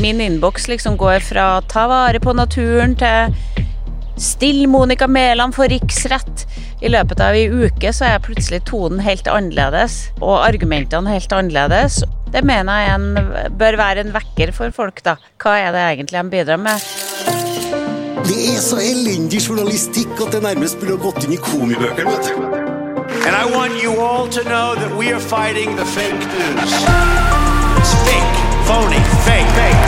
min innboks liksom går fra ta vare på naturen til still Monica Mæland for riksrett. I løpet av ei uke så er plutselig tonen helt annerledes, og argumentene helt annerledes. Det mener jeg en, bør være en vekker for folk, da. Hva er det egentlig de bidrar med? Det er så elendig journalistikk at det nærmest burde ha gått inn i komibøkene, vet du. And I want you all to know that we are fighting the fake news. It's fake, phony, fake, fake.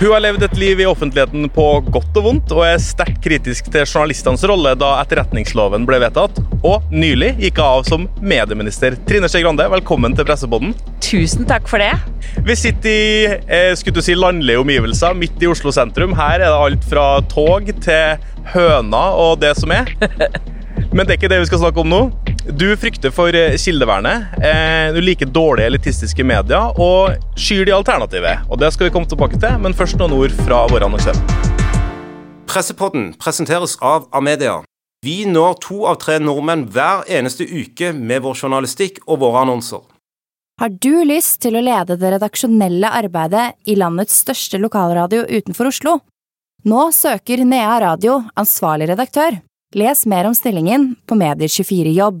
Hun har levd et liv i offentligheten på godt og vondt, og er sterkt kritisk til journalistenes rolle da etterretningsloven ble vedtatt, og nylig gikk av som medieminister. Trine Skei Grande, velkommen til Pressepodden. Tusen takk for det. Vi sitter i eh, skulle du si, landlige omgivelser midt i Oslo sentrum. Her er det alt fra tog til høner og det som er. Men det er ikke det vi skal snakke om nå. Du frykter for eh, kildevernet. Eh, du liker dårlige elitistiske medier og skyr de alternative. Og Det skal vi komme tilbake til, men først noen ord fra våre annonsører. Pressepodden presenteres av Amedia. Vi når to av tre nordmenn hver eneste uke med vår journalistikk og våre annonser. Har du lyst til å lede det redaksjonelle arbeidet i landets største lokalradio utenfor Oslo? Nå søker Nea Radio ansvarlig redaktør. Les mer om stillingen på Medier24 jobb.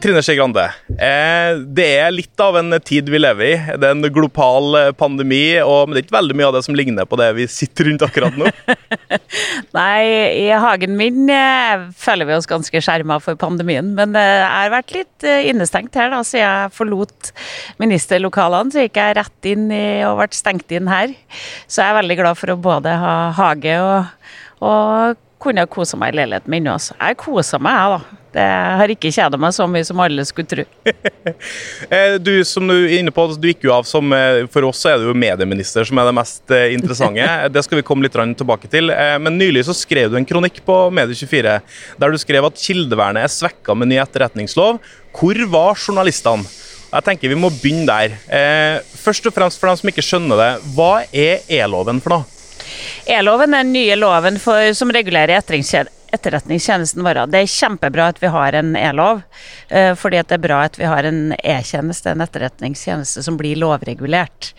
Trine Skei Grande, eh, det er litt av en tid vi lever i. Det er en global eh, pandemi, og, men det er ikke veldig mye av det som ligner på det vi sitter rundt akkurat nå. Nei, i hagen min eh, føler vi oss ganske skjerma for pandemien. Men jeg har vært litt innestengt her, da, siden jeg forlot ministerlokalene. Så gikk jeg rett inn i, og ble stengt inn her. Så jeg er veldig glad for å både ha hage og, og kunne kose meg i leiligheten min også. Jeg koser meg, jeg, da. Det har ikke kjeda meg så mye som alle skulle tro. Eh, du som du er inne på, du gikk jo av som eh, For oss er det jo medieminister som er det mest eh, interessante. Det skal vi komme litt tilbake til. Men nylig så skrev du en kronikk på Medie24 der du skrev at kildevernet er svekka med ny etterretningslov. Hvor var journalistene? Jeg tenker Vi må begynne der. Først og fremst for dem som ikke skjønner det, hva er E-loven for noe? E-loven er den nye loven for, som regulerer etterretningstjenesten vår. Det er kjempebra at vi har en e-lov, eh, fordi det er bra at vi har en e-tjeneste, en etterretningstjeneste som blir lovregulert.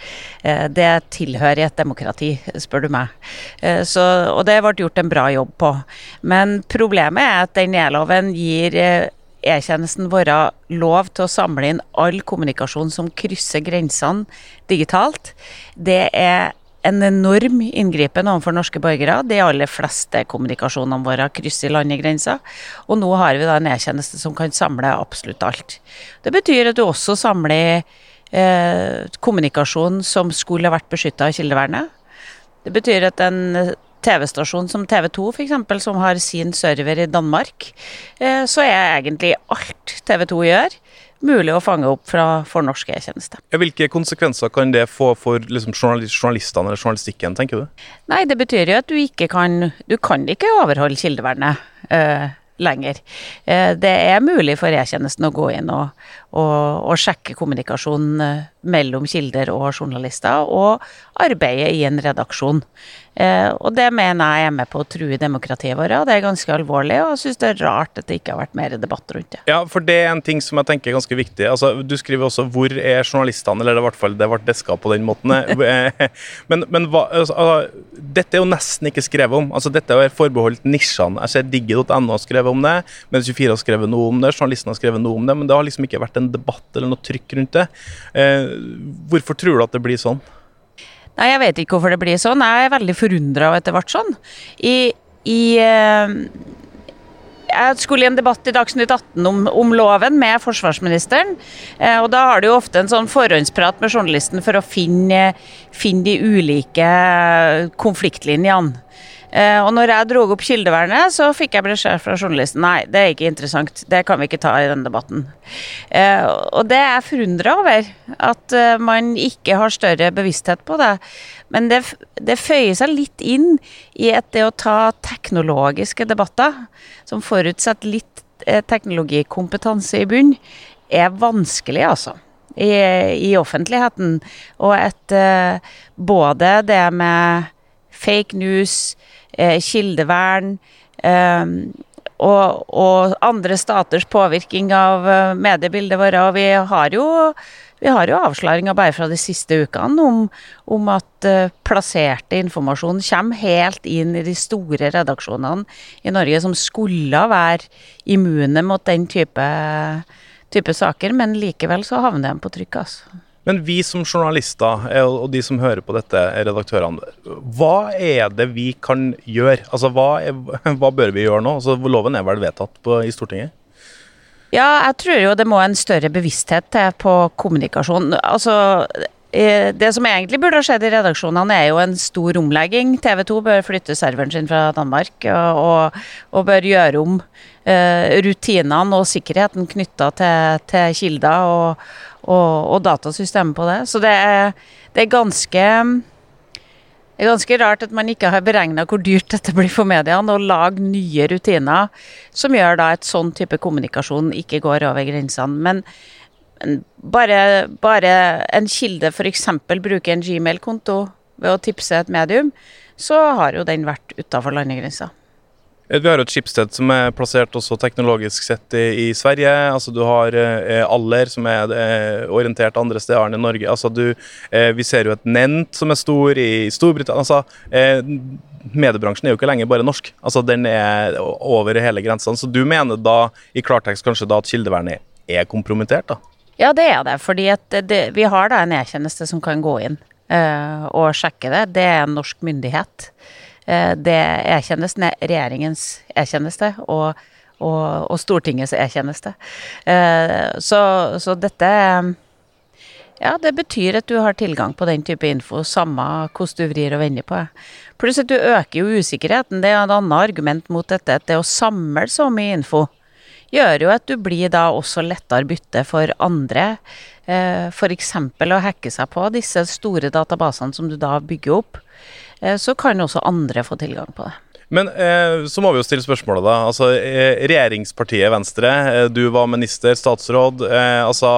Eh, det tilhører et demokrati, spør du meg. Eh, så, og det ble gjort en bra jobb på. Men problemet er at den e-loven gir E-tjenesten vår lov til å samle inn all kommunikasjon som krysser grensene digitalt. Det er en enorm inngripen overfor norske borgere. De aller fleste kommunikasjonene våre krysser landegrenser. Og nå har vi da en e-tjeneste som kan samle absolutt alt. Det betyr at du også samler eh, kommunikasjon som skulle vært beskytta av kildevernet. Det betyr at en TV-stasjon som TV 2 f.eks., som har sin server i Danmark, eh, så er egentlig alt TV 2 gjør, mulig å fange opp fra, for norske e-tjeneste. Hvilke konsekvenser kan det få for liksom, journalistene eller journalistikken, tenker du? Nei, Det betyr jo at du ikke kan Du kan ikke overholde kildevernet. Uh, lenger. Eh, det er mulig for E-tjenesten å gå inn og, og, og sjekke kommunikasjonen eh, mellom kilder og journalister, og arbeide i en redaksjon. Eh, og det mener jeg er med på å true demokratiet vårt, og det er ganske alvorlig. Og jeg syns det er rart at det ikke har vært mer debatt rundt det. Ja, for det er en ting som jeg tenker er ganske viktig. Altså, du skriver også 'hvor er journalistene', eller i hvert fall det ble deska på den måten. men, men hva, altså, dette er jo nesten ikke skrevet om. Altså, dette er forbeholdt nisjene. Jeg ser digge.no har skrevet om det, mens 24 har skrevet noe om det, journalistene har skrevet noe om det, men det har liksom ikke vært en debatt eller noe trykk rundt det. Eh, hvorfor tror du at det blir sånn? Nei, Jeg vet ikke hvorfor det blir sånn. Jeg er veldig forundra over at det ble sånn. I, i eh, jeg skulle i en debatt i Dagsnytt 18 om, om loven med forsvarsministeren. Eh, og Da har du jo ofte en sånn forhåndsprat med journalisten for å finne, finne de ulike konfliktlinjene. Eh, og når jeg dro opp kildevernet, så fikk jeg beskjed fra journalisten nei, det er ikke interessant, det kan vi ikke ta i denne debatten. Eh, og det er jeg forundra over, at eh, man ikke har større bevissthet på det. Men det, det føyer seg litt inn i at det å ta teknologiske debatter, som forutsetter litt teknologikompetanse i bunn, er vanskelig, altså. I, i offentligheten. Og eh, Både det med fake news, kildevern eh, og, og, andre staters påvirkning av eh, mediebildet vårt. Og vi har jo jo avsløringer bare fra de siste ukene om, om at plasserte informasjon kommer helt inn i de store redaksjonene i Norge, som skulle være immune mot den type, type saker, men likevel så havner de på trykk. altså. Men vi som journalister eh, og de som hører på dette, redaktørene, hva er det vi kan gjøre? Altså, hva, er, hva bør vi gjøre nå? Altså, loven er vel vedtatt på, i Stortinget? Ja, jeg tror jo det må en større bevissthet til på kommunikasjon. Altså, eh, det som egentlig burde ha skjedd i redaksjonene, er jo en stor omlegging. TV 2 bør flytte serveren sin fra Danmark og, og, og bør gjøre om rutinene og sikkerheten knytta til, til, kilder og, og, datasystemet på det. Så det er, det er ganske det er ganske rart at man ikke har beregna hvor dyrt dette blir for mediene, å lage nye rutiner som gjør da et sånn type kommunikasjon ikke går over grensene. Men, bare, bare en kilde f.eks. bruker en Gmail-konto ved å tipse et medium, så har jo den vært utafor landegrensa. Eh, vi har et skipssted som er plassert også teknologisk sett i, i Sverige. Altså Du har eh, Aller, som er eh, orientert andre steder enn i Norge. Altså du, eh, Vi ser jo et Nent som er stor i Storbritannia. Altså, eh, mediebransjen er jo ikke lenger bare norsk. Altså Den er over hele grensene. Så du mener da i klartekst kanskje da at kildevernet er kompromittert? da? Ja, det er det. fordi vi har da en e-tjeneste som kan gå inn uh, og sjekke det. Det er en norsk myndighet. Eh, det e-tjenesten er regjeringens e-tjeneste og, og, og, Stortingets e-tjeneste. Eh, så, så, dette ja, det betyr at du har tilgang på den type info, samme hvordan du vrir og vender på det. Pluss at du øker jo usikkerheten. Det er et annet argument mot dette. At det å samle så mye info gjør jo at du blir da også lettere bytte for andre. Eh, F.eks. å hacke seg på disse store databasene som du da bygger opp. Eh, så kan også andre få tilgang på det. Men eh, så må vi jo stille spørsmålet, da. Altså, eh, regjeringspartiet Venstre, eh, du var minister, statsråd. Altså,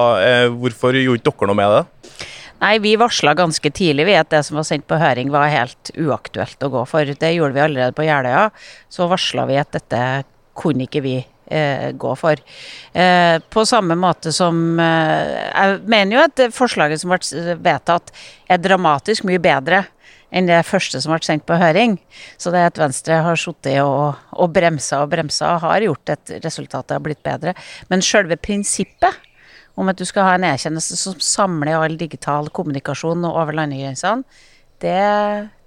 hvorfor gjorde ikke dere noe med det? Nei, vi varsla ganske tidlig vi at det som var sendt på høring var helt uaktuelt å gå for. Det gjorde vi allerede på Jeløya. Så varsla vi at dette kunne ikke vi gå for. på samme måte som Jeg mener jo at forslaget som ble vedtatt er dramatisk mye bedre enn det første som ble sendt på høring. Så det at Venstre har sittet og, og bremsa og bremsa, har gjort at resultatet har blitt bedre. Men selve prinsippet om at du skal ha en e-tjeneste som samler all digital kommunikasjon over landegrensene, det,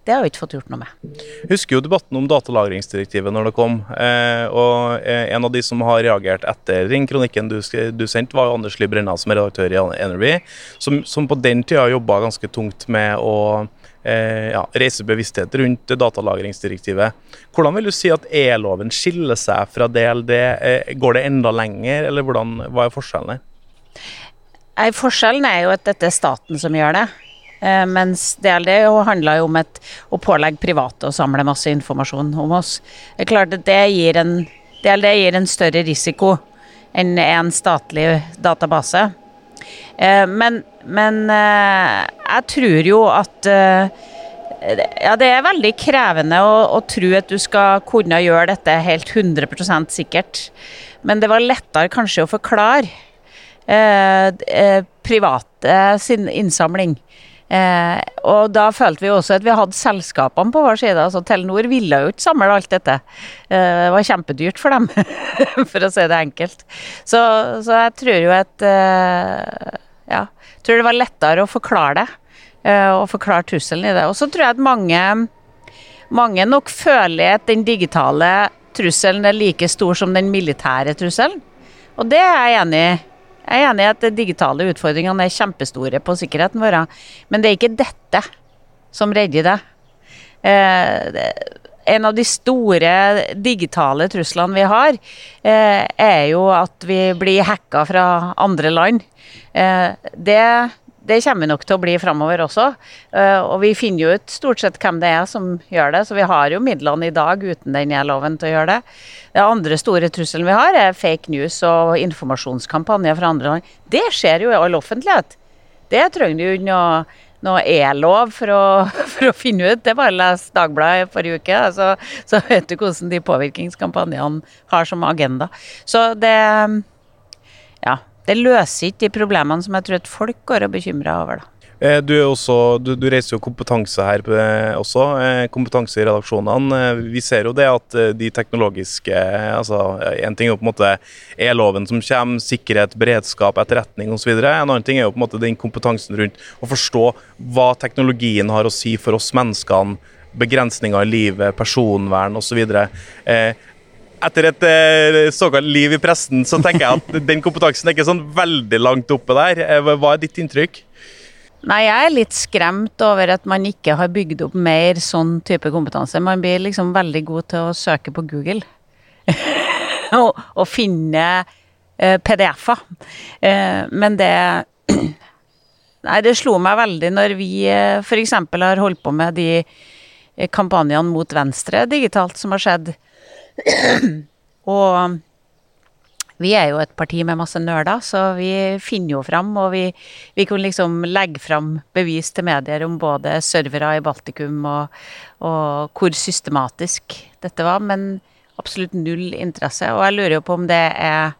det har vi ikke fått gjort noe med. Husker jo debatten om datalagringsdirektivet når det kom. Eh, og eh, En av de som har reagert etter den kronikken du, du sendte, var Anders Lie Brenna, som er redaktør i Energy, som, som på den tida jobba ganske tungt med å ja, reise bevissthet rundt datalagringsdirektivet. Hvordan vil du si at e-loven skiller seg fra DLD? Eh, går det enda lenger, eller hvordan, hva er forskjellen? Nei, forskjellen er jo at dette er staten som gjør det. Eh, mens DLD handler jo om et, å pålegge private å samle masse informasjon om oss. Det er klart at det gir en, DLD gir en større risiko enn en statlig database. Eh, men, men eh, jeg tror jo at eh, ja, det er veldig krevende å, å, tro at du skal kunne gjøre dette helt 100% sikkert. Men det var lettere kanskje å forklare eh, private sin innsamling. Eh, og da følte vi også at vi hadde selskapene på vår side. altså Telenor ville jo ikke samle alt dette. Eh, det var kjempedyrt for dem, for å si det enkelt. Så, så jeg tror jo at eh, Ja, jeg tror det var lettere å forklare det. Eh, og forklare trusselen i det. Og så tror jeg at mange, mange nok føler at den digitale trusselen er like stor som den militære trusselen. Og det er jeg enig i. Jeg er enig i at de digitale utfordringene er kjempestore på sikkerheten vår, men det er ikke dette som redder det. Eh, en av de store digitale truslene vi har, eh, er jo at vi blir hacka fra andre land. Eh, det, det kommer vi nok til å bli framover også. Eh, og vi finner jo ut stort sett hvem det er som gjør det, så vi har jo midlene i dag uten den loven til å gjøre det. Den andre store trusselen vi har, er fake news og informasjonskampanjer fra andre land. Det skjer jo i all offentlighet. Det trenger du jo noe noe e-lov for, for, å finne ut. Det bare å lese Dagbladet forrige uke, så, så vet du hvordan de påvirkningskampanjene har som agenda. Så det Ja. Det løser ikke de problemene som jeg tror at folk går og bekymrer over. da. Eh, du, også, du, du, reiser jo kompetanse her også, eh, kompetanse i redaksjonene. Eh, vi ser jo det at de teknologiske altså En ting er jo på en måte e-loven som kommer, sikkerhet, beredskap, etterretning osv. En annen ting er jo på en måte den kompetansen rundt å forstå hva teknologien har å si for oss menneskene. Begrensninger i livet, personvern osv. Etter et såkalt liv i pressen, så tenker jeg at den kompetansen er ikke sånn veldig langt oppe der. Hva er ditt inntrykk? Nei, jeg er litt skremt over at man ikke har bygd opp mer sånn type kompetanse. Man blir liksom veldig god til å søke på Google og, og, finne eh, PDF-er. Eh, men det Nei, det slo meg veldig når vi eh, f.eks. har holdt på med de eh, kampanjene mot venstre digitalt som har skjedd. og vi er jo et parti med masse nerder, så vi finner jo fram, og vi, vi kan liksom legge fram bevis til medier om både servere i Baltikum og, og, hvor systematisk dette var, men absolutt null interesse. Og jeg lurer jo på om det er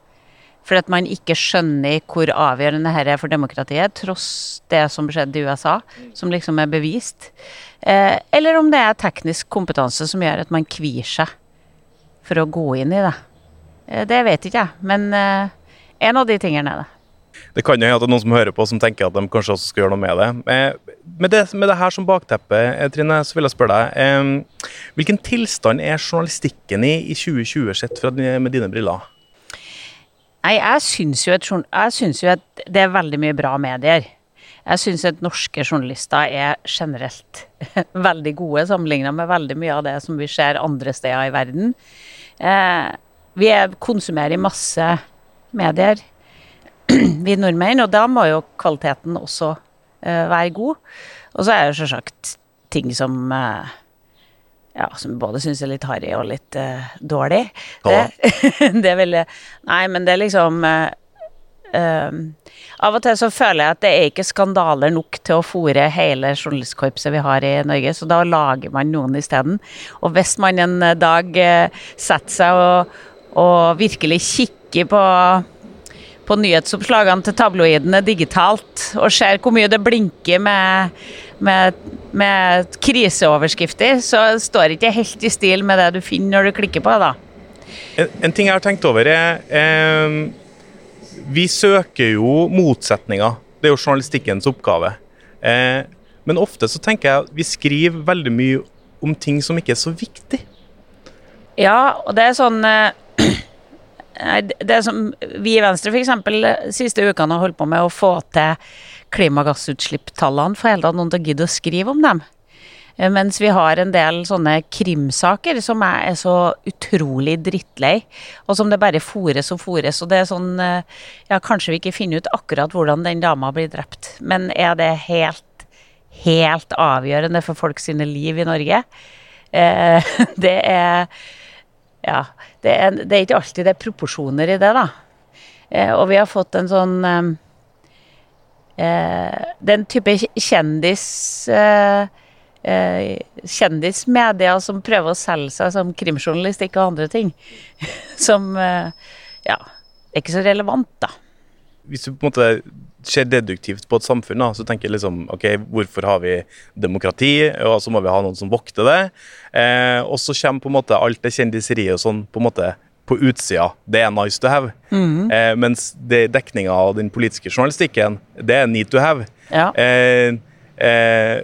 fordi at man ikke skjønner hvor avgjørende dette er for demokratiet, tross det som skjedde i USA, som liksom er bevist. Eh, eller om det er teknisk kompetanse som gjør at man kvier seg for å gå inn i det. Eh, det vet ikke jeg, men eh, en av de tingene er det. Det kan jo hende at det er noen som hører på som tenker at de kanskje også skal gjøre noe med det. Eh, med det, med det her som bakteppe, Trine, så vil jeg spørre deg. Hvilken tilstand er journalistikken i i 2020 sett med dine briller? Nei, jeg syns jo, jo, at det er veldig mye bra medier. Jeg syns at norske journalister er generelt veldig gode sammenligna med veldig mye av det som vi ser andre steder i verden. Eh, vi konsumerer masse medier, vi nordmenn, og da må jo kvaliteten også uh, være god. Og så er det selvsagt ting som uh, ja, som både syns er litt harry og litt uh, dårlig. Det, det, er veldig Nei, men det er liksom Av og til så føler jeg at det er ikke skandaler nok til å fòre hele journalistkorpset vi har i Norge, så da lager man noen isteden. Og hvis man en dag setter seg og og virkelig kikker på, på nyhetsoppslagene til tabloidene digitalt, og ser hvor mye det blinker med, med, med kriseoverskrifter, så står det ikke helt i stil med det du finner når du klikker på det. En, en ting jeg har tenkt over, er eh, Vi søker jo motsetninger. Det er jo journalistikkens oppgave. Eh, men ofte så tenker jeg at vi skriver veldig mye om ting som ikke er så viktig. Ja, og det er sånn eh, det som vi i Venstre f.eks. siste ukene har holdt på med å få til klimagassutslippstallene, for hele tatt noen til å gidde å skrive om dem. Eh, mens vi har en del sånne krimsaker som jeg er så utrolig drittlei, og som det bare fores og fores. Og det er sånn eh, Ja, kanskje vi ikke finner ut akkurat hvordan den dama blir drept, men er det helt, helt avgjørende for folk sine liv i Norge? Eh, det er Ja det er, det er, ikke alltid det er proporsjoner i det, da. Eh, og vi har fått en sånn eh, eh Den type kjendis eh, eh, Kjendismedia som prøver å selge seg som krimjournalistikk og andre ting. som eh, Ja, er ikke så relevant, da. Hvis du på en måte ser deduktivt på et samfunn, da, så tenker jeg liksom OK, hvorfor har vi demokrati? Og så må vi ha noen som vokter det. Eh, og så kommer på en måte alt det kjendiseriet og sånn på en måte på utsida. Det er nice to have. Mm. Eh, mens dekninga av den politiske journalistikken, det er need to have. Ja. Eh, eh,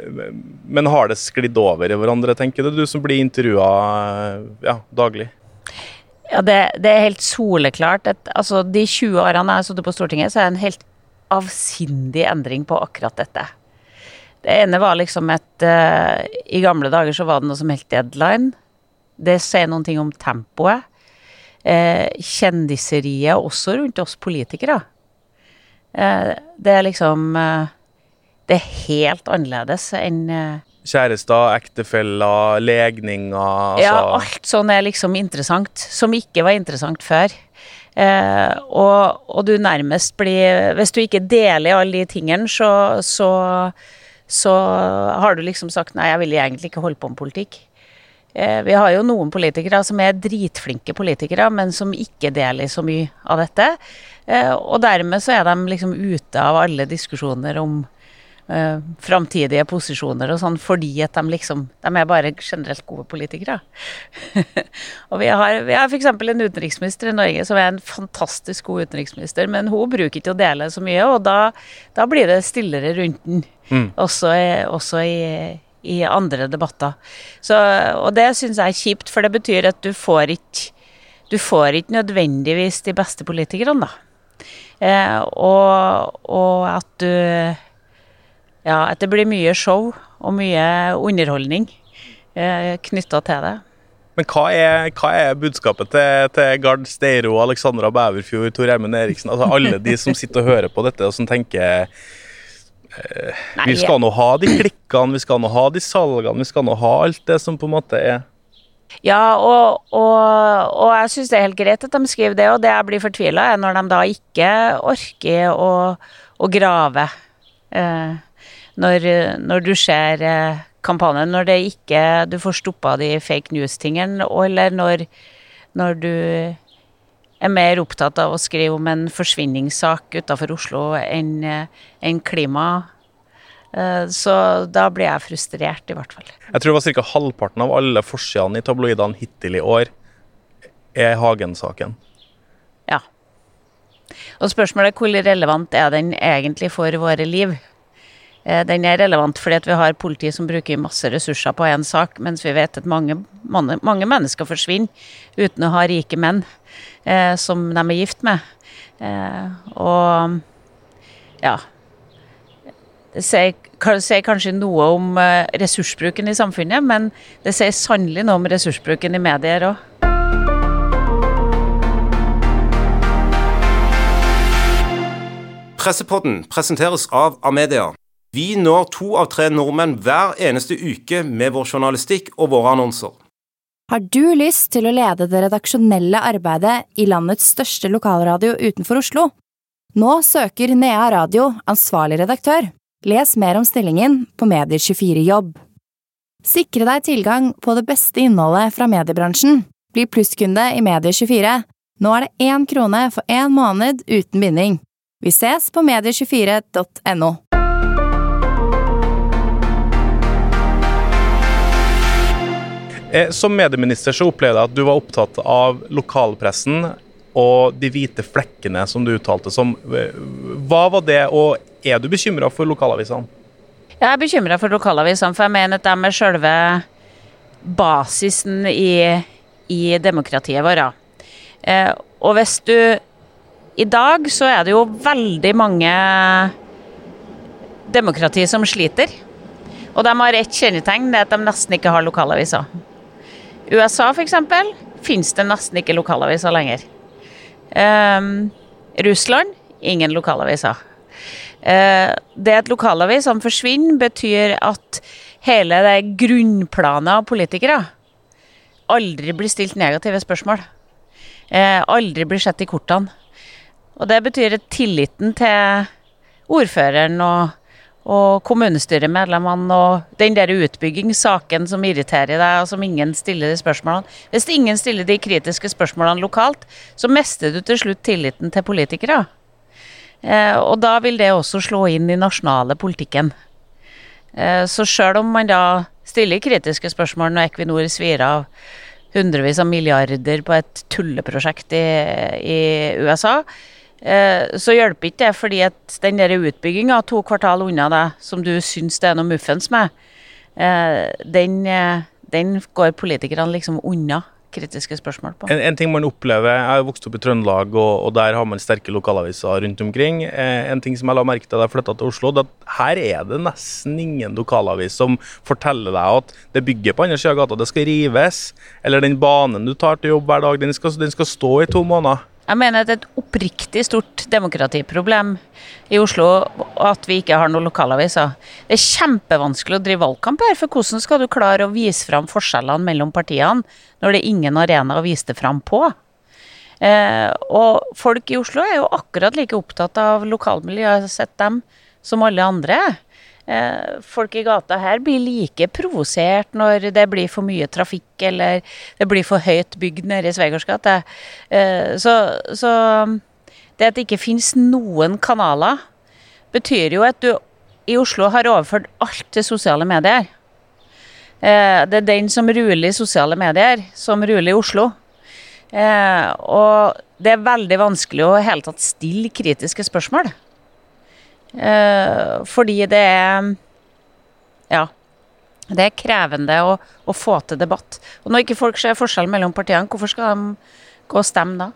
men har det sklidd over i hverandre, tenker du, du som blir intervjua ja, daglig? Ja, det, det, er helt soleklart. at altså, De 20 årene jeg har sittet på Stortinget, så er det en helt avsindig endring på akkurat dette. Det ene var liksom et uh, I gamle dager så var det noe som het deadline. Det sier noen ting om tempoet. Uh, kjendiseriet også rundt oss politikere. Uh, det er liksom det er helt annerledes enn eh, Kjærester, ektefeller, legninger altså. Ja, alt sånn er liksom interessant, som ikke var interessant før. Eh, og, og du nærmest blir Hvis du ikke deler alle de tingene, så, så, så har du liksom sagt nei, jeg vil egentlig ikke holde på med politikk. Eh, vi har jo noen politikere som er dritflinke politikere, men som ikke deler så mye av dette. Eh, og dermed så er de liksom ute av alle diskusjoner om uh, framtidige posisjoner og sånn, fordi at de liksom De er bare generelt gode politikere. og vi har, vi har f.eks. en utenriksminister i Norge som er en fantastisk god utenriksminister, men hun bruker ikke å dele så mye, og da, da blir det stillere rundt den. Mm. Også, også i i andre debatter. Så, og det syns jeg er kjipt, for det betyr at du får ikke du får ikke nødvendigvis de beste politikerne, da. Eh, og, og, at du ja, at det blir mye show og mye underholdning eh, knytta til det. Men hva er, hva er budskapet til, til, Gard Steiro, Alexandra Bæverfjord, Tor Eimund Eriksen? Altså alle de som sitter og hører på dette og som tenker eh, Nei, Vi skal nå ha de klikkene, vi skal nå ha de salgene, vi skal nå ha alt det som på en måte er ja, og, og, og jeg syns det er helt greit at de skriver det, og det jeg blir fortvila, er når de da ikke orker å, å grave. Eh, når, når du ser eh, kampanjen, når det ikke du får stoppa de fake news-tingene, eller når, når, du er mer opptatt av å skrive om en forsvinningssak utafor Oslo enn eh, en klima. Eh, så da blir jeg frustrert, i hvert fall. Jeg tror det var ca. halvparten av alle forsidene i tabloidene hittil i år er Hagen-saken. Ja. Og spørsmålet er hvor relevant er den egentlig for våre liv? Eh, den er relevant fordi vi har politi som bruker masse ressurser på én sak, mens vi vet at mange, mange, mange, mennesker forsvinner uten å ha rike menn eh, som de er gift med. Eh, og ja Det sier, sier, kanskje noe om eh, ressursbruken i samfunnet, men det sier sannelig noe om ressursbruken i medier òg. Pressepodden presenteres av Amedia. Vi når to av tre nordmenn hver eneste uke med vår journalistikk og våre annonser. Har du lyst til å lede det redaksjonelle arbeidet i landets største lokalradio utenfor Oslo? Nå søker Nea Radio ansvarlig redaktør. Les mer om stillingen på Medier24jobb. Sikre deg tilgang på det beste innholdet fra mediebransjen. Bli plusskunde i Medier24. Nå er det én krone for én måned uten binding. Vi ses på medier24.no. som medieminister så opplevde jeg at du var opptatt av lokalpressen og de hvite flekkene som du uttalte som. Hva var det, og er du bekymra for lokalavisene? Jeg er bekymra for lokalavisene, for jeg mener at de er selve basisen i, i demokratiet vårt. Eh, og hvis du I dag så er det jo veldig mange demokrati som sliter. Og de har ett kjennetegn, det er at de nesten ikke har lokalaviser. USA f.eks. finnes det nesten ikke lokalaviser lenger. Um, Russland ingen lokalaviser. Uh, det at lokalavisene forsvinner, betyr at hele det grunnplanet av politikere aldri blir stilt negative spørsmål. Uh, aldri blir sett i kortene. Og det betyr at tilliten til ordføreren og og kommunestyremedlemmene og den der utbyggingssaken som irriterer deg, og som ingen stiller de spørsmålene. Hvis ingen stiller de kritiske spørsmålene lokalt, så mister du til slutt tilliten til politikere. Eh, og da vil det også slå inn i nasjonale politikken. Eh, så sjøl om man da stiller kritiske spørsmål når Equinor svir av hundrevis av milliarder på et tulleprosjekt i, i USA, så hjelper ikke det, fordi at den der utbygginga to kvartal unna deg, som du syns det er noe muffens med, eh, den, eh, den går politikerne liksom unna kritiske spørsmål på. En, en, ting man opplever, Jeg har vokst opp i Trøndelag, og, og der har man sterke lokalaviser rundt omkring. Eh, en ting som jeg la merke til da jeg flytta til Oslo, det at her er det nesten ingen lokalavis som forteller deg at det bygget på andre sida av gata det skal rives, eller den banen du tar til jobb hver dag, den skal, den skal stå i to måneder. Jeg mener at det er et oppriktig stort demokratiproblem i Oslo at vi ikke har noen lokalaviser. Det er kjempevanskelig å drive valgkamp her, for hvordan skal du klare å vise fram forskjellene mellom partiene når det er ingen arena å vise det fram på? Eh, og folk i Oslo er jo akkurat like opptatt av lokalmiljøet, sett dem, som alle andre. Eh, folk i gata her blir like provosert når det blir for mye trafikk eller det blir for høyt bygd nede i Svegårds gate. Eh, så, så det at det ikke finnes noen kanaler, betyr jo at du i Oslo har overført alt til sosiale medier. Eh, det er den som ruler i sosiale medier, som ruler i Oslo. Og det er veldig vanskelig å i hele tatt stille kritiske spørsmål. Eh, fordi det er Ja. Det er krevende å, å, få til debatt. Og når ikke folk ser forskjell mellom partiene, hvorfor skal de gå og stemme da?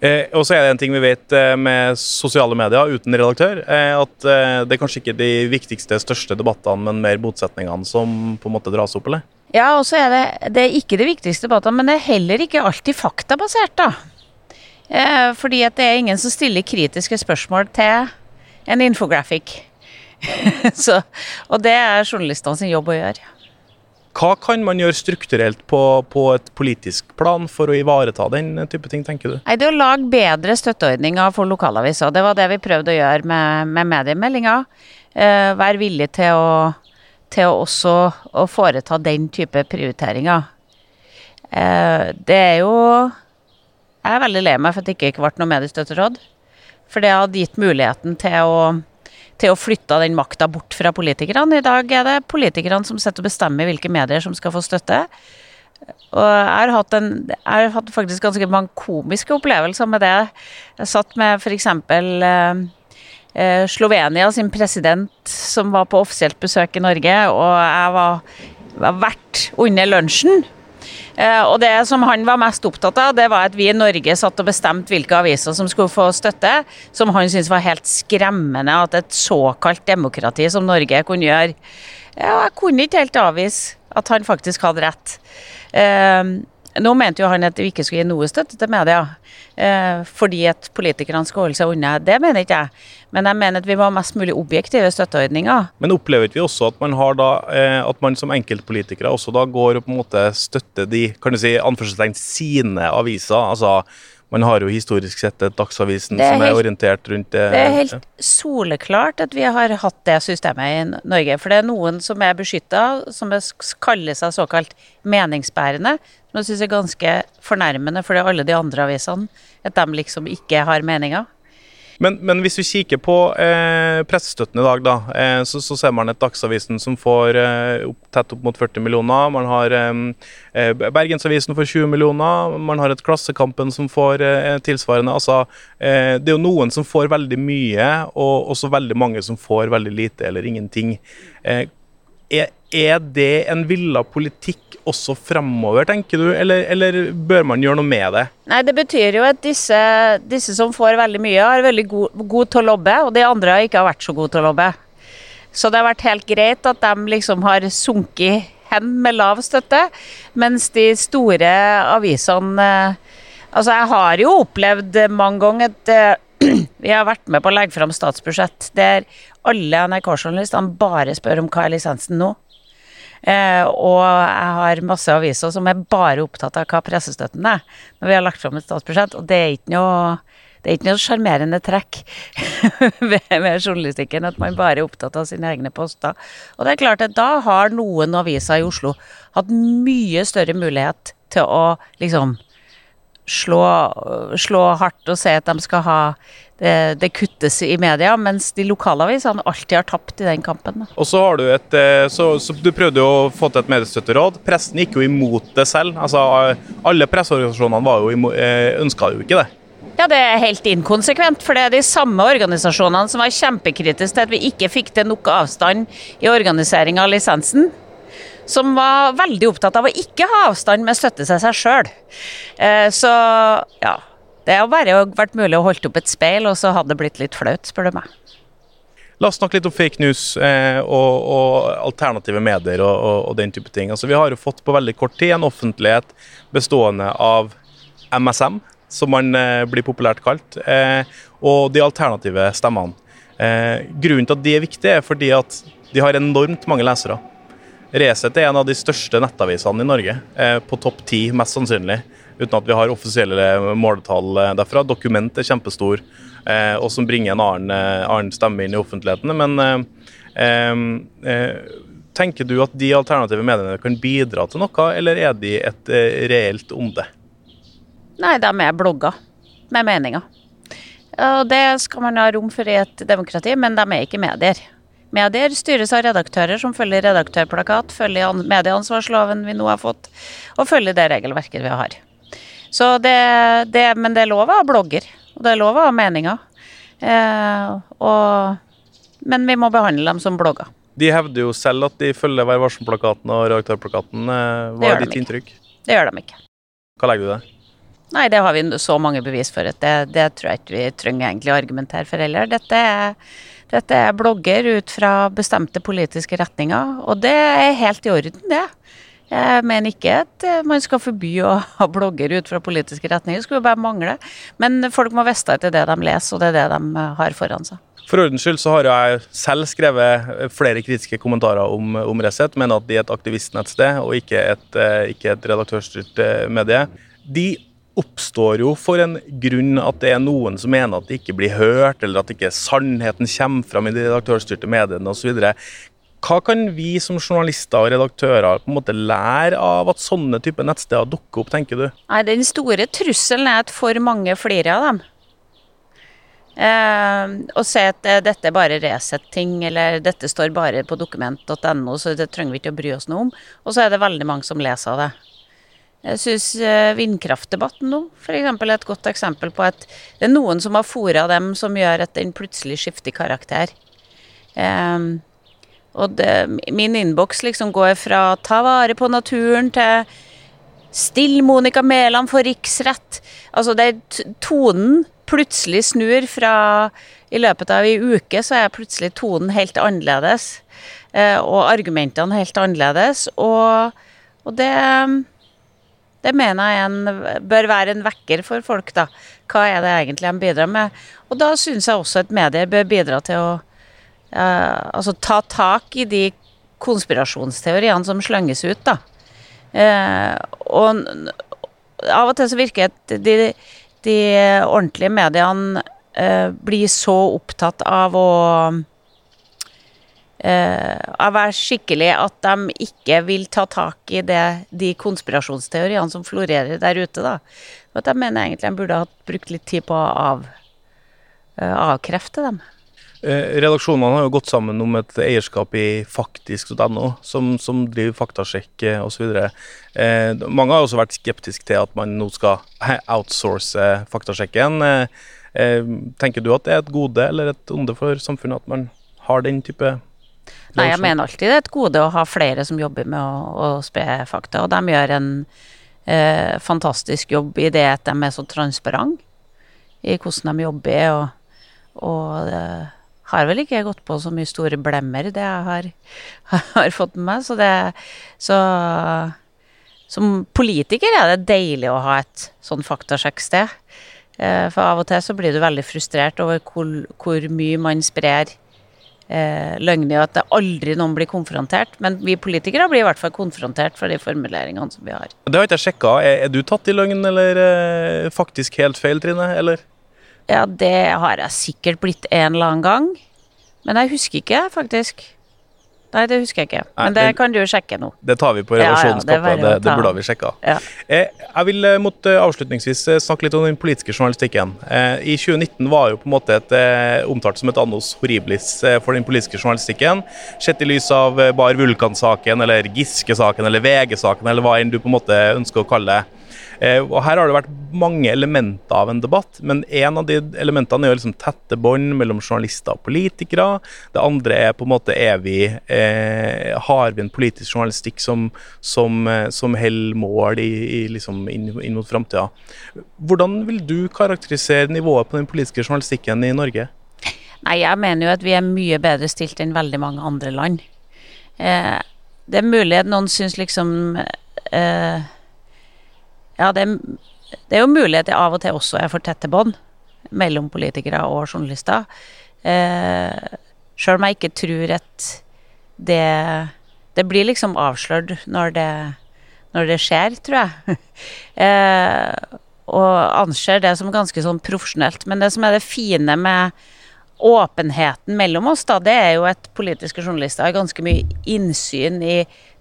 Eh, og så er det en ting vi vet eh, med sosiale medier uten redaktør, eh, at det er kanskje ikke de viktigste, største debattene, men mer motsetningene som på en måte dras opp, eller? Ja, og så er det, det er ikke de viktigste debattene, men det er heller ikke alltid faktabasert, da. Eh, fordi at det er ingen som stiller kritiske spørsmål til en infographic. Så, og det er journalistene sin jobb å gjøre. Hva kan man gjøre strukturelt på, på, et politisk plan for å ivareta den type ting, tenker du? Nei, Det å lage bedre støtteordninger for lokalaviser. Det var det vi prøvde å gjøre med, med mediemeldinga. Eh, være villig til å, til å også å foreta den type prioriteringer. Eh, det er jo Jeg er veldig lei meg for at det ikke ble noe mediestøtteråd. For det hadde gitt muligheten til å, til å flytte den makta bort fra politikerne. I dag er det politikerne som sitter og bestemmer hvilke medier som skal få støtte. Og jeg har hatt, en, jeg har hatt faktisk ganske mange komiske opplevelser med det. Jeg satt med f.eks. Eh, eh, Slovenia sin president som var på offisielt besøk i Norge, og jeg var, var vert under lunsjen. Eh, og det som han var mest opptatt av, det var at vi i Norge satt og bestemte hvilke aviser som skulle få støtte, som han syntes var helt skremmende at et såkalt demokrati som Norge kunne gjøre. Ja, jeg kunne ikke helt avvise at han faktisk hadde rett. Nå mente jo han at vi ikke skulle gi noe støtte til media, eh, fordi at politikerne skal holde seg unna. Det mener ikke jeg. Men jeg mener at vi må ha mest mulig objektive støtteordninger. Men opplever vi også at man har da, eh, at man som enkeltpolitikere også da går og på en måte støtter de kan du si, anførselstegn sine aviser? altså man har jo historisk sett et Dagsavisen er som er helt, orientert rundt det. Det er helt ja. soleklart at vi har hatt det systemet i Norge. For det er noen som er beskytta, som er, kaller seg såkalt meningsbærende. Som jeg syns er ganske fornærmende for alle de andre avisene. At de liksom ikke har meninger. Men, men, hvis vi kikker på eh, pressestøtten i dag, da, eh, så, så, ser man et Dagsavisen som får eh, opp, tett opp mot 40 millioner. Man har eh, eh, Bergensavisen for 20 millioner. Man har et Klassekampen som får eh, tilsvarende. Altså, det er jo noen som får veldig mye, og også veldig mange som får veldig lite eller ingenting. Er, er det en villa politikk også framover, tenker du, eller, eller, bør man gjøre noe med det? Nei, Det betyr jo at disse, disse som får veldig mye, er veldig gode god til å lobbe, og de andre har ikke vært så gode til å lobbe. Så det har vært helt greit at de liksom har sunket hen med lav støtte, mens de store avisene Altså, jeg har jo opplevd mange ganger at uh, vi har vært med på å legge fram statsbudsjett der alle NRK-journalistene bare spør om hva er lisensen nå. Eh, og jeg har masse aviser som er bare opptatt av hva pressestøtten er, når vi har lagt fram et statsbudsjett, og det er ikke noe det er ikke noe sjarmerende trekk ved journalistikken at man bare er opptatt av sine egne poster. Og det er klart at da har noen aviser i Oslo hatt mye større mulighet til å liksom slå, slå hardt og si at de skal ha det, det, kuttes i media, mens de lokalavisene alltid har tapt i den kampen. Og så har Du et, eh, så, så du prøvde jo å få til et mediestøtteråd. Pressen gikk jo imot det selv. Altså, Alle presseorganisasjonene eh, ønska jo ikke det. Ja, det er helt inkonsekvent, for det er de samme organisasjonene som var kjempekritiske til at vi ikke fikk til nok avstand i organisering av lisensen som var veldig opptatt av å ikke ha avstand med støtte seg seg sjøl. Eh, så ja, det har bare vært mulig å holde opp et speil, og så hadde det blitt litt flaut, spør du meg. La oss snakke litt om fake news eh, og, og, alternative medier og, og, og, den type ting. Altså, vi har jo fått på veldig kort tid en offentlighet bestående av MSM, som man eh, blir populært kalt, eh, og de alternative stemmene. Eh, grunnen til at de er viktige, er fordi at de har enormt mange lesere. Resett er en av de største nettavisene i Norge, eh, på topp ti mest sannsynlig. Uten at vi har offisielle måletall eh, derfra. Dokument er kjempestor, eh, og som bringer en annen, annen stemme inn i offentligheten. Men tenker du at de alternative mediene kan bidra til noe, eller er de et reelt onde? Nei, de er blogger med meninger. Og det skal man ha rom for i et demokrati, men de er ikke medier. Medier styres av redaktører som følger redaktørplakat, følger medieansvarsloven vi nå har fått, og følger det regelverket vi har. Så det, det, men det er lov å ha blogger, og det er lov å ha meninger. Eh, og, men vi må behandle dem som blogger. De hevder jo selv at de følger Vær varsom-plakaten og redaktørplakaten. Eh, Hva er ditt de inntrykk? Det gjør de ikke. Hva legger du i det? Nei, det har vi så mange bevis for at det, det tror jeg ikke vi trenger egentlig å argumentere for heller. Dette er, dette er blogger ut fra bestemte politiske retninger, og det er helt i orden, det. Jeg mener ikke at eh, man skal forby å ha blogger ut fra politiske retninger, det skulle bare mangle. Men folk må vite at det er det de leser, og det er det de eh, har foran seg. For ordens skyld så har jeg selv skrevet flere kritiske kommentarer om, om Resett, men at de er et aktivistnettsted og ikke et, eh, ikke et redaktørstyrt eh, medie. De oppstår jo for en grunn at det er noen som mener at det ikke blir hørt, eller at ikke sannheten kommer fram i de redaktørstyrte mediene osv. Hva kan vi som journalister og redaktører på en måte lære av at sånne typer nettsteder dukker opp, tenker du? Nei, den store trusselen er at for mange flirer av dem. Eh, og si at eh, dette er bare Resett-ting, eller dette står bare på dokument.no, så det trenger vi ikke å bry oss noe om. Og så er det veldig mange som leser av det. Jeg syns eh, vindkraftdebatten nå f.eks. er et godt eksempel på at det er noen som har fora dem som gjør at den plutselig skifter karakter. Um, og det, min innboks liksom går fra ta vare på naturen til Still Monica Mæland for riksrett. Altså, det tonen plutselig snur fra I løpet av ei uke så er plutselig tonen helt annerledes. Eh, og argumentene helt annerledes. Og, og det det mener jeg en, bør være en vekker for folk, da. Hva er det egentlig de bidrar med? Og da syns jeg også at medier bør bidra til å eh, altså ta tak i de konspirasjonsteoriene som slenges ut, da. Eh, og av og til så virker det at de, de ordentlige mediene eh, blir så opptatt av å av å være skikkelig at de ikke vil ta tak i det, de konspirasjonsteoriene som florerer der ute. da. At jeg mener egentlig de burde ha brukt litt tid på å av, eh, avkrefte dem. Eh, redaksjonene har jo gått sammen om et eierskap i faktisk.no, som, som driver faktasjekk eh, osv. Eh, mange har også vært skeptiske til at man nå skal outsource faktasjekken. Eh, eh, tenker du at det er et gode eller et onde for samfunnet at man har den type Nei, jeg mener alltid det er et gode å ha flere som jobber med å, å spre fakta, og de gjør en eh, fantastisk jobb i det at de er så transparente i hvordan de jobber, og, og det har vel ikke gått på så mye store blemmer, det jeg har, har fått med meg, så det så som politiker er det deilig å ha et sånn faktasjekksted. Eh, For av og til så blir du veldig frustrert over hvor, hvor mye man sprer eh, løgner, og at det aldri noen blir konfrontert. Men vi politikere blir i hvert fall konfrontert for de formuleringene som vi har. Det har ikke jeg sjekka. Er, er du tatt i løgn eller eh, faktisk helt feil, Trine? Eller? Ja, det har jeg sikkert blitt en eller annen gang. Men jeg husker ikke, faktisk. Nei, det husker jeg ikke. Men det det- kan du jo sjekke nå. Det tar vi på Ja, ja, det det, burde vi sjekka. Ja. Eh, jeg vil eh, mot eh, avslutningsvis snakke litt om den politiske journalistikken. Eh, I 2019 var jo på en måte et, omtalt som et annos horribilis for den politiske journalistikken. Sett i lys av Bar Vulkan-saken, eller Giske-saken, eller VG-saken, eller hva enn du på en måte ønsker å kalle det. Eh, og Her har det vært mange elementer av en debatt, men en av de elementene er jo liksom tette bånd mellom journalister og politikere. Det andre er på en måte er vi, eh, Har vi en politisk journalistikk som, som, eh, som holder mål i, i liksom inn, inn mot framtida? Hvordan vil du karakterisere nivået på den politiske journalistikken i Norge? Nei, jeg mener jo at vi er mye bedre stilt enn veldig mange andre land. Eh, det er mulig at noen syns liksom eh, Ja, det det er jo mulig at jeg av og til også er for tette bånd mellom politikere og journalister. Eh, Sjøl om jeg ikke tror at det Det blir liksom avslørt når det, når det skjer, tror jeg. eh, og anser det som ganske sånn profesjonelt. Men det som er det fine med åpenheten mellom oss, da, det er jo at politiske journalister har ganske mye innsyn i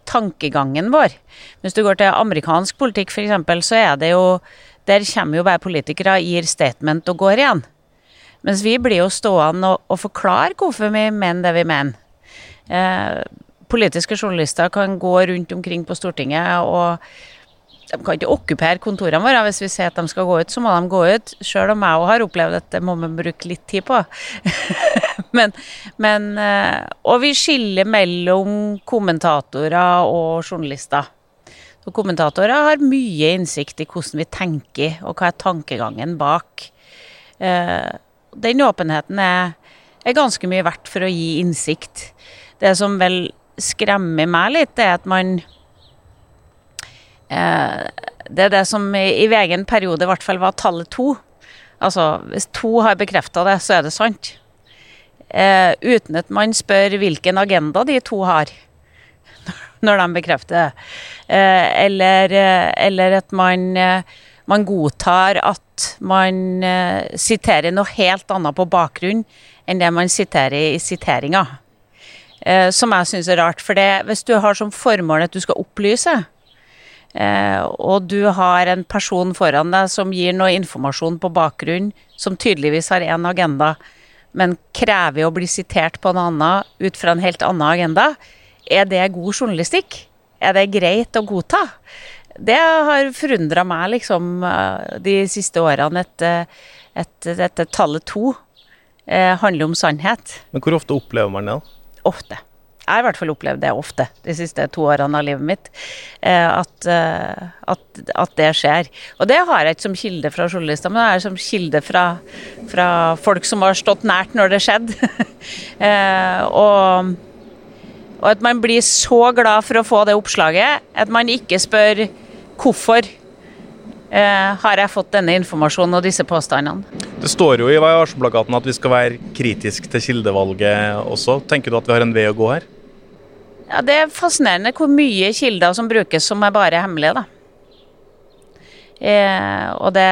tankegangen vår. Hvis du går til amerikansk politikk f.eks., så er det jo Der kommer jo bare politikere, gir statement og går igjen. Mens vi blir jo stående og, og forklare hvorfor vi mener det vi mener. Eh, politiske journalister kan gå rundt omkring på Stortinget og de kan ikke okkupere kontorene våre. Hvis vi sier at de skal gå ut, så må de gå ut. Selv om jeg òg har opplevd at det må vi bruke litt tid på. men, men, eh, og vi skiller mellom kommentatorer og journalister. Så kommentatorer har mye innsikt i hvordan vi tenker, og hva er tankegangen bak. Eh, den åpenheten er, er ganske mye verdt for å gi innsikt. Det som vel skremmer meg litt, er at man Det er det som i, VG periode i hvert fall var tallet to. Altså, hvis to har bekrefta det, så er det sant. Eh, uten at man spør hvilken agenda de to har når de bekrefter det. Eh, eller, eh, eller, at man, eh, man, godtar at man eh, siterer noe helt annet på bakgrunn enn det man siterer i siteringa. Eh, som jeg syns er rart. For hvis du har som formål at du skal opplyse, eh, og du har en person foran deg som gir noe informasjon på bakgrunn, som tydeligvis har én agenda, men krever å bli sitert på en annen ut fra en helt annen agenda, er det god journalistikk? Er det greit å godta? Det har forundra meg liksom eh, de siste årene, at dette tallet to eh, handler om sannhet. Men hvor ofte opplever man det? ofte. Jeg har i hvert fall opplevd det ofte de siste to årene av livet mitt. Eh, at, eh, at, at, det skjer. Og det har jeg ikke som kilde fra journalister, men det er som kilde fra, fra folk som har stått nært når det skjedde. Eh, og, og at man blir så glad for å få det oppslaget at man ikke spør hvorfor Uh, har jeg fått denne informasjonen og disse påstandene. Det står jo i Varselplakaten at vi skal være kritiske til kildevalget også. Tenker du at vi har en vei å gå her? Ja, Det er fascinerende hvor mye kilder som brukes som er bare hemmelige, da. Eh, og det,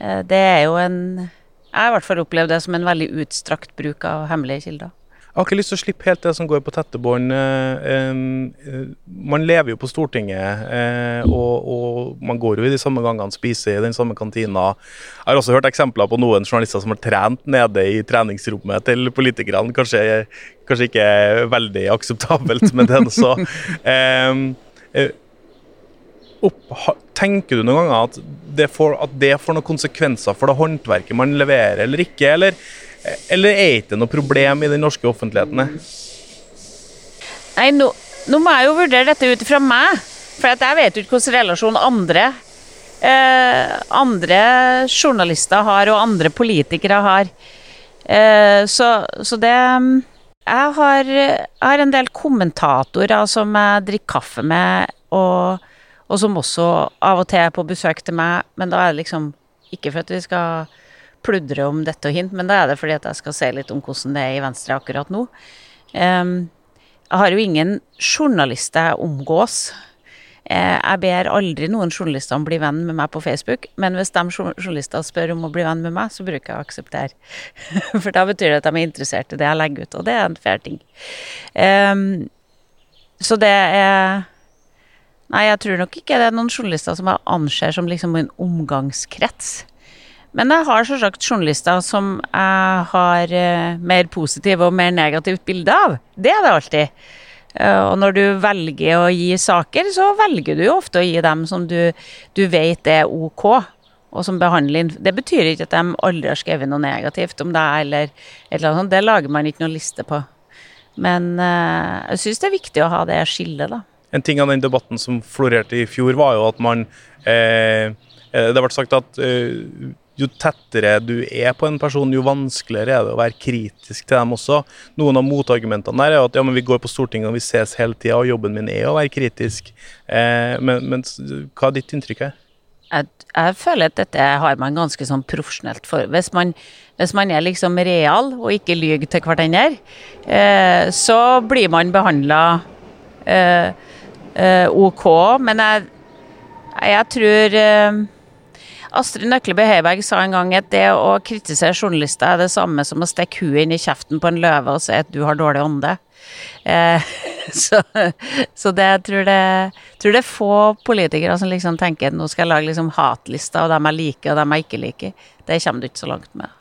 eh, det er jo en Jeg har i hvert fall opplevd det som en veldig utstrakt bruk av hemmelige kilder. Jeg har ikke lyst til å slippe helt det som går på tette bånd. Eh, man lever jo på Stortinget, eh, og, man går jo i de samme gangene, spiser i den samme kantina. Jeg har også hørt eksempler på noen journalister som har trent nede i treningsrommet til politikerne. Kanskje, kanskje ikke veldig akseptabelt, med det er så. Eh, opp, tenker du noen ganger at det, får, at det får noen konsekvenser for det håndverket man leverer, eller ikke? eller eller er det ikke noe problem i den norske offentligheten? Nei, nå, nå, må jeg jo vurdere dette ut fra meg. For jeg vet jo ikke hvilken relasjon andre eh, andre journalister har, og andre politikere har. Eh, så, så, det jeg har, jeg har, en del kommentatorer som jeg drikker kaffe med, og, og som også av og til er på besøk til meg, men da er det liksom ikke for at vi skal pludre om dette og hint, men da er det fordi at jeg skal se litt om hvordan det er i Venstre akkurat nå. Um, jeg har jo ingen journalister jeg omgås. Eh, jeg ber aldri noen journalister om å bli venn med meg på Facebook, men hvis de journalister spør om å bli venn med meg, så bruker jeg å akseptere. For da betyr det at de er interessert i det jeg legger ut, og det er en fair ting. Um, så det er Nei, jeg tror nok ikke det er noen journalister som jeg anser som liksom en omgangskrets. Men jeg har selvsagt journalister som jeg har uh, mer positive og mer negativt bilde av. Det er det alltid. Uh, og når du velger å gi saker, så velger du jo ofte å gi dem som du, du vet er ok. Og som behandler Det betyr ikke at de aldri har skrevet noe negativt om deg, eller et eller annet sånt. Det lager man ikke noe liste på. Men uh, jeg syns det er viktig å ha det skillet, da. En ting av den debatten som florerte i fjor, var jo at man Det ble sagt at jo tettere du er på en person, jo vanskeligere er det å være kritisk til dem også. Noen av motargumentene der er at ja, men vi går på Stortinget og vi ses hele tida, og jobben min er å være kritisk. Eh, men, men, hva er ditt inntrykk her? jeg, jeg føler at dette har man ganske sånn profesjonelt for. Hvis man, hvis man er liksom real og ikke lyver til hverandre, eh, så blir man behandla eh, eh, OK. Men jeg, jeg tror eh, Astrid Nøkleby Heiberg sa en gang at det å kritisere journalister er det samme som å stikke huet inn i kjeften på en løve og si at du har dårlig ånde. Eh, så, så det, jeg tror det, tror det er få politikere som liksom tenker at nå skal jeg lage liksom hatlister av dem jeg liker og dem jeg ikke liker. Det kommer du ikke så langt med.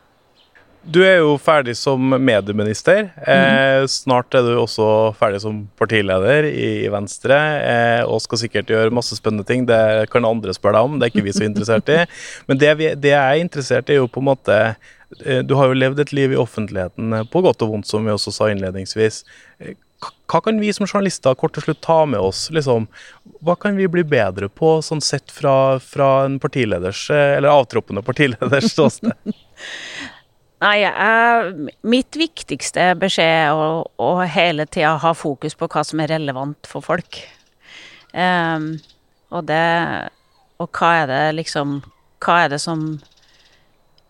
Du er jo ferdig som medieminister. Eh, snart er du også ferdig som partileder i Venstre, eh, og skal sikkert gjøre masse spennende ting. Det kan andre spørre deg om, det er ikke vi så interessert i. Men det, vi, det jeg er interessert i, er jo på en måte eh, Du har jo levd et liv i offentligheten, eh, på godt og vondt, som vi også sa innledningsvis. Eh, hva kan vi som journalister kort og slutt ta med oss? Liksom, hva kan vi bli bedre på, sånn sett fra, fra en partileders, eller avtroppende partileders ståsted? Nei, jeg, mitt viktigste beskjed er å, å hele tida ha fokus på hva som er relevant for folk. Um, og det Og hva er det liksom Hva er det som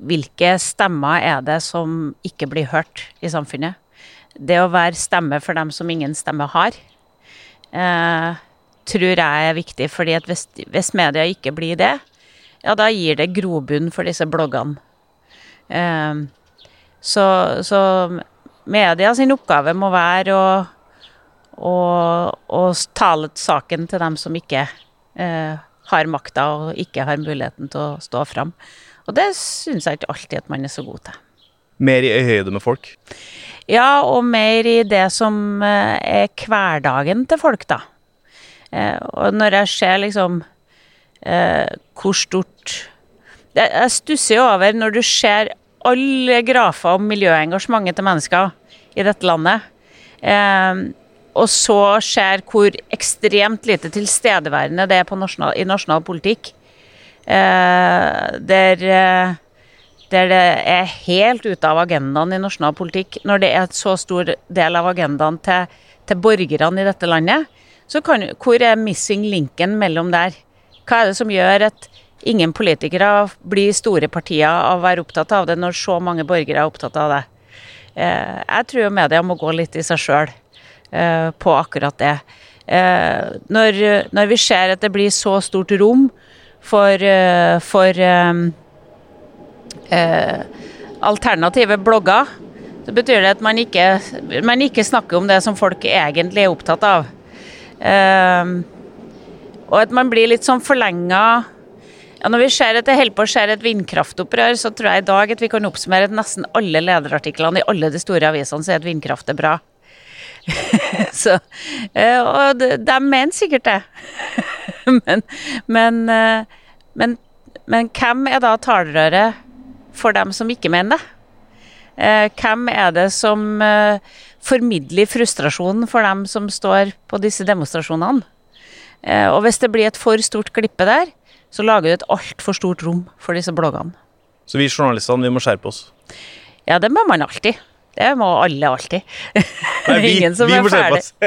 Hvilke stemmer er det som ikke blir hørt i samfunnet? Det å være stemme for dem som ingen stemme har, uh, tror jeg er viktig. fordi hvis, hvis media ikke blir det, ja, da gir det grobunn for disse bloggene. Em, så, så media sin oppgave må være å, å, å tale saken til dem som ikke eh, har makta og ikke har muligheten til å stå fram. Og det syns jeg ikke alltid at man er så god til. Mer i høyde med folk? Ja, og mer i det som eh, er hverdagen til folk, da. Eh, og når jeg ser liksom eh, hvor stort Jeg, jeg stusser jo over når du ser alle grafer om miljøengasjementet til mennesker i dette landet, eh, og så ser hvor ekstremt lite tilstedeværende det er nasjonal, i nasjonal politikk. Eh, der der det er helt ute av agendaen i nasjonal politikk, når det er et så stor del av agendaen til, til borgerne i dette landet, så kan, hvor er missing linken mellom der? Hva er det som gjør at ingen politikere blir store partier av å være opptatt av det, når så mange borgere er opptatt av det? Eh, jeg tror jo media må gå litt i seg sjøl eh, på akkurat det. Eh, når, når vi ser at det blir så stort rom for, for um, uh, alternative blogger, så betyr det at man ikke, man ikke snakker om det som folk egentlig er opptatt av. Um, og at man blir litt sånn forlenga ja, Når vi ser at det holder på å skje et vindkraftopprør, så tror jeg i dag at vi kan oppsummere at nesten alle lederartiklene i alle de store avisene sier at vindkraft er bra. så, eh, og de, de mener sikkert det. men, men, eh, men, men hvem er da talerøret for dem som ikke mener det? Eh, hvem er det som formidler frustrasjonen for dem som står på disse demonstrasjonene? Og hvis det blir et for stort glippe der, så lager du et altfor stort rom for disse bloggene. Så vi journalistene, vi må skjerpe oss. Ja, det må man alltid. Det må alle alltid. Nei, vi, Ingen som vi er må skjerpe oss.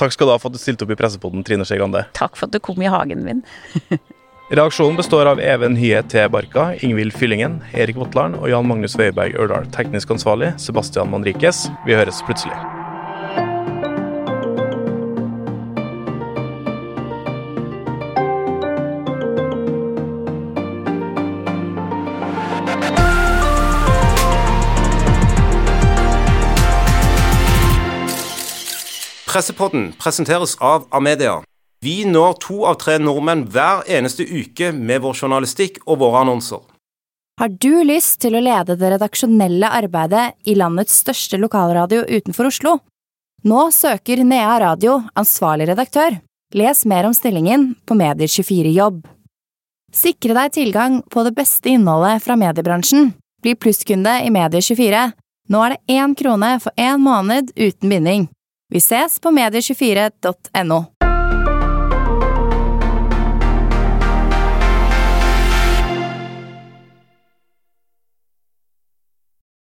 Takk skal du ha for at du stilte opp i Pressepodden, Trine Skei Grande. Takk for at du kom i hagen min. Reaksjonen består av Even Hye T. Barka, Ingvild Fyllingen, Erik Votland og Jan Magnus Weiberg Ørdal. Teknisk ansvarlig Sebastian Manrikes. Vi høres plutselig. Pressepodden presenteres av Amedia. Vi når to av tre nordmenn hver eneste uke med vår journalistikk og våre annonser. Har du lyst til å lede det redaksjonelle arbeidet i landets største lokalradio utenfor Oslo? Nå søker Nea Radio ansvarlig redaktør. Les mer om stillingen på Medier24jobb. Sikre deg tilgang på det beste innholdet fra mediebransjen. Bli plusskunde i Medier24. Nå er det én krone for én måned uten binding. Vi ses på medier24.no.